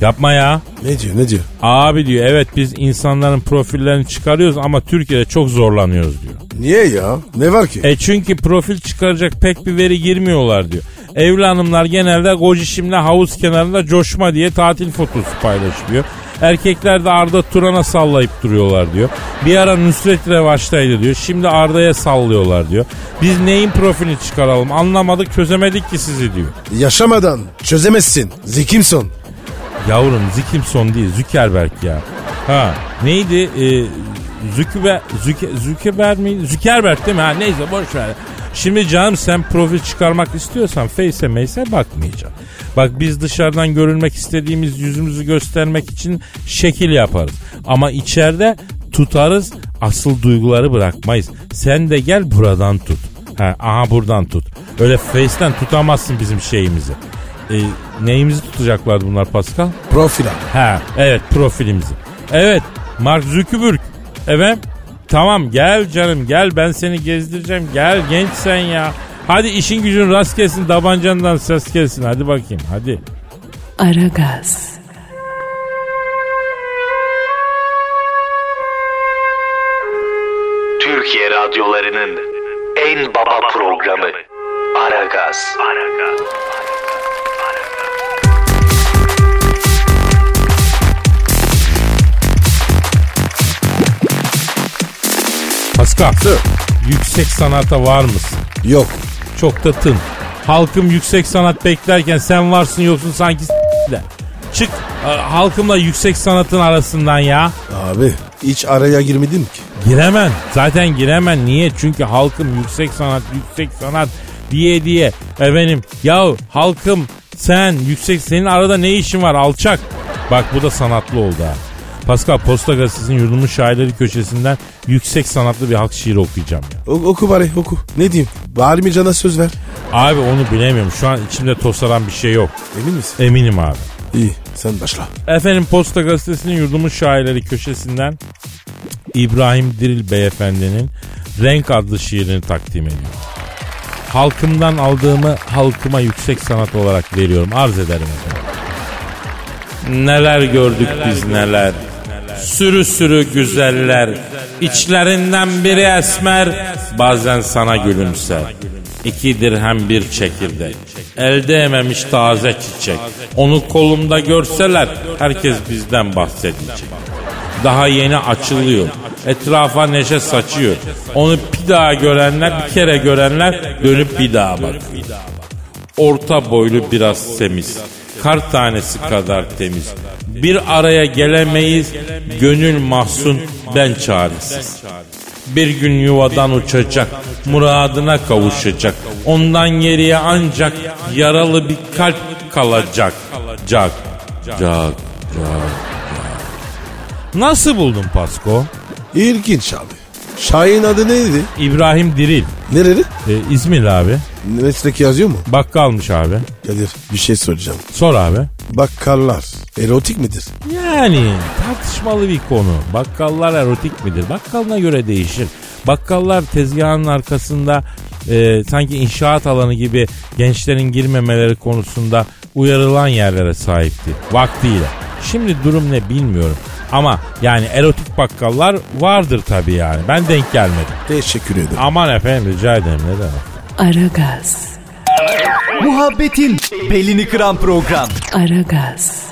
Speaker 2: Yapma ya.
Speaker 3: Ne diyor ne diyor?
Speaker 2: Abi diyor evet biz insanların profillerini çıkarıyoruz ama Türkiye'de çok zorlanıyoruz diyor.
Speaker 3: Niye ya? Ne var ki?
Speaker 2: E çünkü profil çıkaracak pek bir veri girmiyorlar diyor. Evli hanımlar genelde gocişimle havuz kenarında coşma diye tatil fotosu paylaşıyor. Erkekler de Arda Turan'a sallayıp duruyorlar diyor. Bir ara Nusret revaçtaydı diyor. Şimdi Arda'ya sallıyorlar diyor. Biz neyin profilini çıkaralım anlamadık çözemedik ki sizi diyor.
Speaker 3: Yaşamadan çözemezsin. Zikimson.
Speaker 2: Yavrum Zikimson değil Zuckerberg ya. Ha neydi? Ee, Züküber, Züke, Zükeber miydi? Zuckerberg değil mi? Ha neyse boş ver. Şimdi canım sen profil çıkarmak istiyorsan Face'e Mace'e bakmayacaksın. Bak biz dışarıdan görülmek istediğimiz yüzümüzü göstermek için şekil yaparız. Ama içeride tutarız asıl duyguları bırakmayız. Sen de gel buradan tut. Ha, aha buradan tut. Öyle Face'ten tutamazsın bizim şeyimizi. E, neyimizi tutacaklar bunlar Pascal?
Speaker 3: Profil.
Speaker 2: Ha evet profilimizi. Evet Mark Zuckerberg. Evet tamam gel canım gel ben seni gezdireceğim. Gel genç sen ya. Hadi işin gücün rast gelsin tabancandan ses gelsin hadi bakayım hadi.
Speaker 1: Aragaz,
Speaker 4: Türkiye radyolarının en baba programı Aragaz.
Speaker 2: Pascal yüksek sanata var mısın?
Speaker 3: Yok.
Speaker 2: Çok da tın. Halkım yüksek sanat beklerken sen varsın yoksun sanki de. Çık e, halkımla yüksek sanatın arasından ya.
Speaker 3: Abi hiç araya girmedin ki.
Speaker 2: Giremem. Zaten giremem. Niye? Çünkü halkım yüksek sanat, yüksek sanat diye diye. Efendim yahu halkım sen yüksek senin arada ne işin var alçak. Bak bu da sanatlı oldu ha. Pascal Posta Gazetesi'nin yurdumun şairleri köşesinden yüksek sanatlı bir halk şiiri okuyacağım ya.
Speaker 3: O- oku bari oku. Ne diyeyim? Bari mi cana söz ver?
Speaker 2: Abi onu bilemiyorum. Şu an içimde tosaran bir şey yok.
Speaker 3: Emin misin?
Speaker 2: Eminim abi.
Speaker 3: İyi sen başla.
Speaker 2: Efendim Posta Gazetesi'nin yurdumun şairleri köşesinden İbrahim Diril Beyefendi'nin Renk adlı şiirini takdim ediyorum. Halkımdan aldığımı halkıma yüksek sanat olarak veriyorum. Arz ederim efendim. Neler gördük biz neler. Sürü sürü güzeller. İçlerinden biri esmer. Bazen sana gülümser. İki dirhem bir çekirdek. Elde ememiş taze çiçek. Onu kolumda görseler herkes bizden bahsedecek. Daha yeni açılıyor. Etrafa neşe saçıyor. Onu bir daha görenler, bir kere görenler dönüp bir daha bakıyor. Orta boylu biraz semiz. Kar tanesi kadar temiz. Bir araya gelemeyiz. Gönül mahzun ben çaresiz. Bir gün yuvadan uçacak. Muradına kavuşacak. Ondan geriye ancak yaralı bir kalp kalacak. Cak, cak, cak, cak. Nasıl buldun Pasko?
Speaker 3: İlginç abi. Şahin adı neydi?
Speaker 2: İbrahim Diril.
Speaker 3: Nereli?
Speaker 2: E, İzmir abi.
Speaker 3: Meslek yazıyor mu?
Speaker 2: Bakkalmış abi.
Speaker 3: Kadir bir şey soracağım.
Speaker 2: Sor abi.
Speaker 3: Bakkallar erotik midir?
Speaker 2: Yani tartışmalı bir konu. Bakkallar erotik midir? Bakkalına göre değişir. Bakkallar tezgahın arkasında e, sanki inşaat alanı gibi gençlerin girmemeleri konusunda uyarılan yerlere sahipti. Vaktiyle. Şimdi durum ne bilmiyorum. Ama yani erotik bakkallar vardır tabii yani. Ben denk gelmedim.
Speaker 3: Teşekkür ederim.
Speaker 2: Aman efendim rica ederim ne demek.
Speaker 1: Aragaz,
Speaker 7: Muhabbetin belini kıran program.
Speaker 1: Aragaz,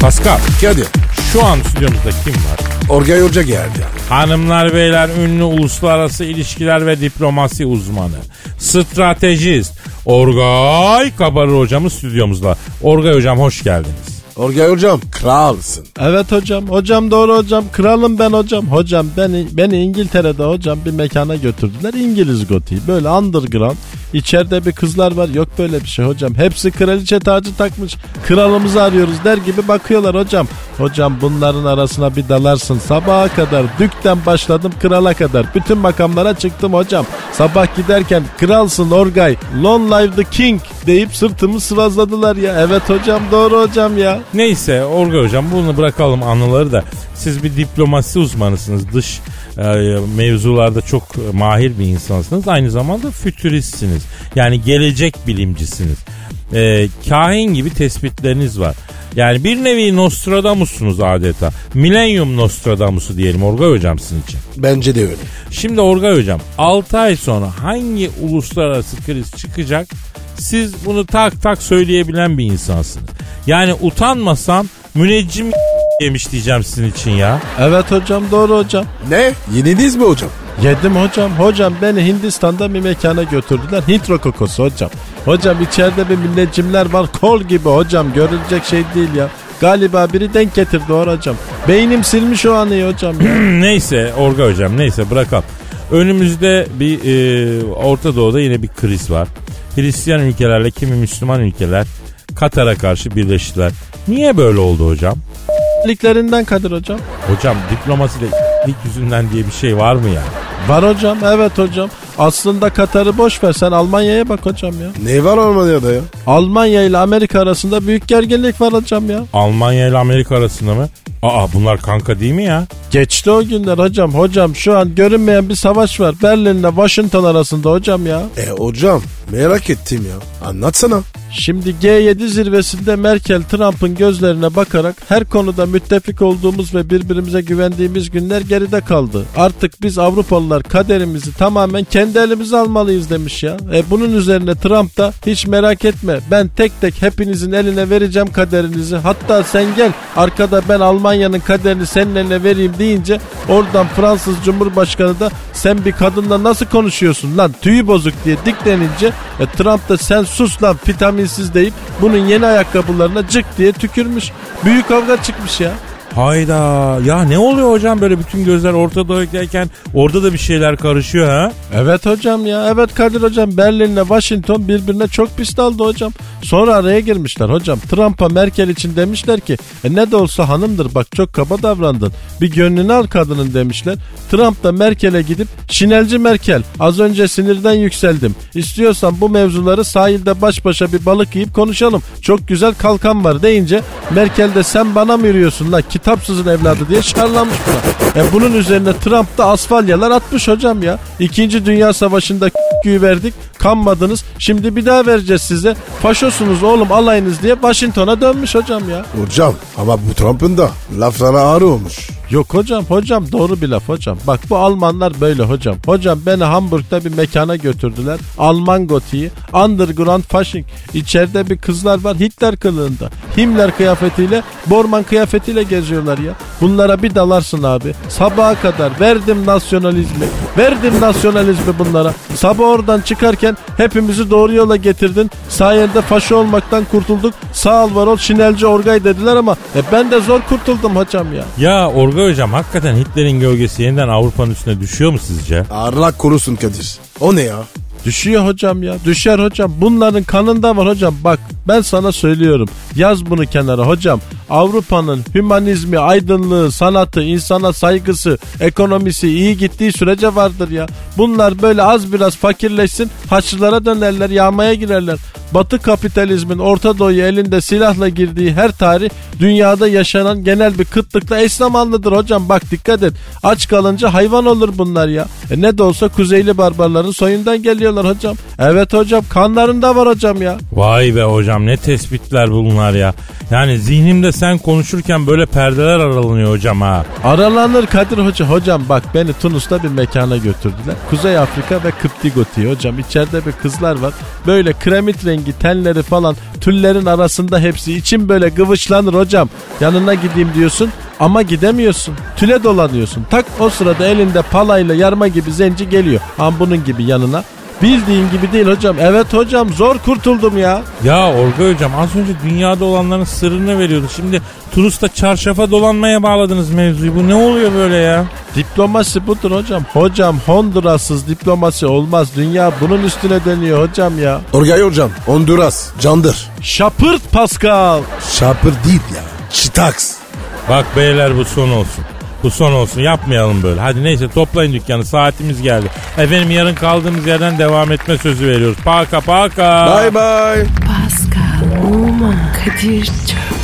Speaker 2: Pascal
Speaker 3: Kadir.
Speaker 2: şu an stüdyomuzda kim var?
Speaker 3: Orgay Hoca geldi.
Speaker 2: Hanımlar beyler ünlü uluslararası ilişkiler ve diplomasi uzmanı. Stratejist Orgay Kabarır hocamız stüdyomuzda. Orgay hocam hoş geldiniz.
Speaker 3: Orgay hocam kralsın.
Speaker 5: Evet hocam. Hocam doğru hocam. Kralım ben hocam. Hocam beni beni İngiltere'de hocam bir mekana götürdüler. İngiliz gotiği. Böyle underground. İçeride bir kızlar var. Yok böyle bir şey hocam. Hepsi kraliçe tacı takmış. Kralımızı arıyoruz der gibi bakıyorlar hocam. Hocam bunların arasına bir dalarsın. Sabaha kadar dükten başladım krala kadar. Bütün makamlara çıktım hocam. Sabah giderken kralsın Orgay. Long live the king deyip sırtımı sıvazladılar ya. Evet hocam doğru hocam ya.
Speaker 2: Neyse Orga hocam bunu bırakalım anıları da. Siz bir diplomasi uzmanısınız. Dış e, mevzularda çok e, mahir bir insansınız. Aynı zamanda fütüristsiniz. Yani gelecek bilimcisiniz. E, kahin gibi tespitleriniz var. Yani bir nevi Nostradamus'sunuz adeta. Milenyum Nostradamus'u diyelim Orgay hocam sizin için.
Speaker 3: Bence de öyle.
Speaker 2: Şimdi Orgay hocam 6 ay sonra hangi uluslararası kriz çıkacak siz bunu tak tak söyleyebilen bir insansınız. Yani utanmasam müneccim yemiş diyeceğim sizin için ya.
Speaker 5: Evet hocam doğru hocam.
Speaker 3: Ne? Yeniniz mi hocam?
Speaker 5: Yedim hocam. Hocam beni Hindistan'da bir mekana götürdüler. Hint rokokosu hocam. Hocam içeride bir müneccimler var. Kol gibi hocam. Görülecek şey değil ya. Galiba biri denk getirdi or hocam. Beynim silmiş o anıyı hocam. ya.
Speaker 2: neyse Orga hocam neyse bırakalım. Önümüzde bir e, Orta Doğu'da yine bir kriz var. Hristiyan ülkelerle kimi Müslüman ülkeler Katar'a karşı birleştiler. Niye böyle oldu hocam?
Speaker 5: Liklerinden Kadir hocam.
Speaker 2: Hocam diplomaside lik yüzünden diye bir şey var mı ya?
Speaker 5: Var hocam evet hocam. Aslında Katar'ı boş ver sen Almanya'ya bak hocam ya.
Speaker 3: Ne var Almanya'da ya?
Speaker 5: Almanya ile Amerika arasında büyük gerginlik var hocam ya.
Speaker 2: Almanya ile Amerika arasında mı? Aa bunlar kanka değil mi ya?
Speaker 5: Geçti o günler hocam. Hocam şu an görünmeyen bir savaş var. Berlin ile Washington arasında hocam ya.
Speaker 3: E hocam merak ettim ya. Anlatsana.
Speaker 5: Şimdi G7 zirvesinde Merkel Trump'ın gözlerine bakarak her konuda müttefik olduğumuz ve birbirimize güvendiğimiz günler geride kaldı. Artık biz Avrupalılar kaderimizi tamamen kendi elimize almalıyız demiş ya. E bunun üzerine Trump da hiç merak etme ben tek tek hepinizin eline vereceğim kaderinizi. Hatta sen gel arkada ben Almanya'nın kaderini senin eline vereyim deyince oradan Fransız Cumhurbaşkanı da sen bir kadınla nasıl konuşuyorsun lan tüyü bozuk diye diklenince e, Trump da sen sus lan vitaminsiz deyip bunun yeni ayakkabılarına cık diye tükürmüş. Büyük kavga çıkmış ya.
Speaker 2: Hayda ya ne oluyor hocam böyle bütün gözler ortadayken orada da bir şeyler karışıyor ha?
Speaker 5: Evet hocam ya evet Kadir hocam Berlin'le Washington birbirine çok pis daldı hocam. Sonra araya girmişler hocam. Trump'a Merkel için demişler ki e ne de olsa hanımdır bak çok kaba davrandın. Bir gönlünü al kadının demişler. Trump da Merkel'e gidip Şinelci Merkel az önce sinirden yükseldim. İstiyorsan bu mevzuları sahilde baş başa bir balık yiyip konuşalım. Çok güzel kalkan var deyince Merkel de sen bana mı yürüyorsun la kitapsızın evladı diye şarlamış buna. E bunun üzerine Trump da asfalyalar atmış hocam ya. İkinci Dünya Savaşı'nda güyü verdik kanmadınız şimdi bir daha vereceğiz size. Faşosunuz oğlum alayınız diye Washington'a dönmüş hocam ya.
Speaker 3: Hocam ama bu Trump'ın da laflara ağır olmuş.
Speaker 5: Yok hocam hocam doğru bir laf hocam. Bak bu Almanlar böyle hocam. Hocam beni Hamburg'da bir mekana götürdüler. Alman gotiği underground fashion. İçeride bir kızlar var Hitler kılığında. Himmler kıyafetiyle Bormann kıyafetiyle geziyorlar ya. Bunlara bir dalarsın abi. Sabaha kadar verdim nasyonalizmi. Verdim nasyonalizmi bunlara. Sabah oradan çıkarken hepimizi doğru yola getirdin. Sayende faşı olmaktan kurtulduk. Sağ ol var ol Şinelci Orgay dediler ama e ben de zor kurtuldum hocam ya.
Speaker 2: Ya Orga hocam hakikaten Hitler'in gölgesi yeniden Avrupa'nın üstüne düşüyor mu sizce?
Speaker 3: Allah korusun Kadir. O ne ya?
Speaker 5: Düşüyor hocam ya. Düşer hocam. Bunların kanında var hocam. Bak ben sana söylüyorum. Yaz bunu kenara hocam. Avrupa'nın hümanizmi, aydınlığı, sanatı, insana saygısı, ekonomisi iyi gittiği sürece vardır ya. Bunlar böyle az biraz fakirleşsin, haçlılara dönerler, yağmaya girerler. Batı kapitalizmin Orta Doğu'ya elinde silahla girdiği her tarih dünyada yaşanan genel bir kıtlıkla eş zamanlıdır hocam. Bak dikkat et. Aç kalınca hayvan olur bunlar ya. E ne de olsa Kuzeyli barbarların soyundan geliyorlar hocam. Evet hocam kanlarında var hocam ya.
Speaker 2: Vay be hocam ne tespitler bunlar ya. Yani zihnimde sen konuşurken böyle perdeler aralanıyor hocam ha.
Speaker 5: Aralanır Kadir Hoca. Hocam bak beni Tunus'ta bir mekana götürdüler. Kuzey Afrika ve Kıpti Gotiği hocam. içeride bir kızlar var. Böyle kremit rengi tenleri falan tüllerin arasında hepsi. İçim böyle gıvışlanır hocam. Yanına gideyim diyorsun ama gidemiyorsun. Tüle dolanıyorsun. Tak o sırada elinde palayla yarma gibi zenci geliyor. Ham bunun gibi yanına. Bildiğin gibi değil hocam. Evet hocam zor kurtuldum ya.
Speaker 2: Ya Orgay hocam az önce dünyada olanların sırrını veriyordu. Şimdi Tunus'ta çarşafa dolanmaya bağladınız mevzuyu. Bu ne oluyor böyle ya?
Speaker 5: Diplomasi budur hocam. Hocam Honduras'sız diplomasi olmaz. Dünya bunun üstüne dönüyor hocam ya.
Speaker 3: Orgay hocam Honduras candır.
Speaker 5: Şapırt Pascal.
Speaker 3: Şapır değil ya. Çitaks.
Speaker 2: Bak beyler bu son olsun. Bu son olsun yapmayalım böyle. Hadi neyse toplayın dükkanı saatimiz geldi. Efendim yarın kaldığımız yerden devam etme sözü veriyoruz. Paka paka.
Speaker 3: Bye bye.
Speaker 1: Pascal, Oman, Kadir çok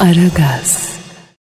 Speaker 1: Aragaz.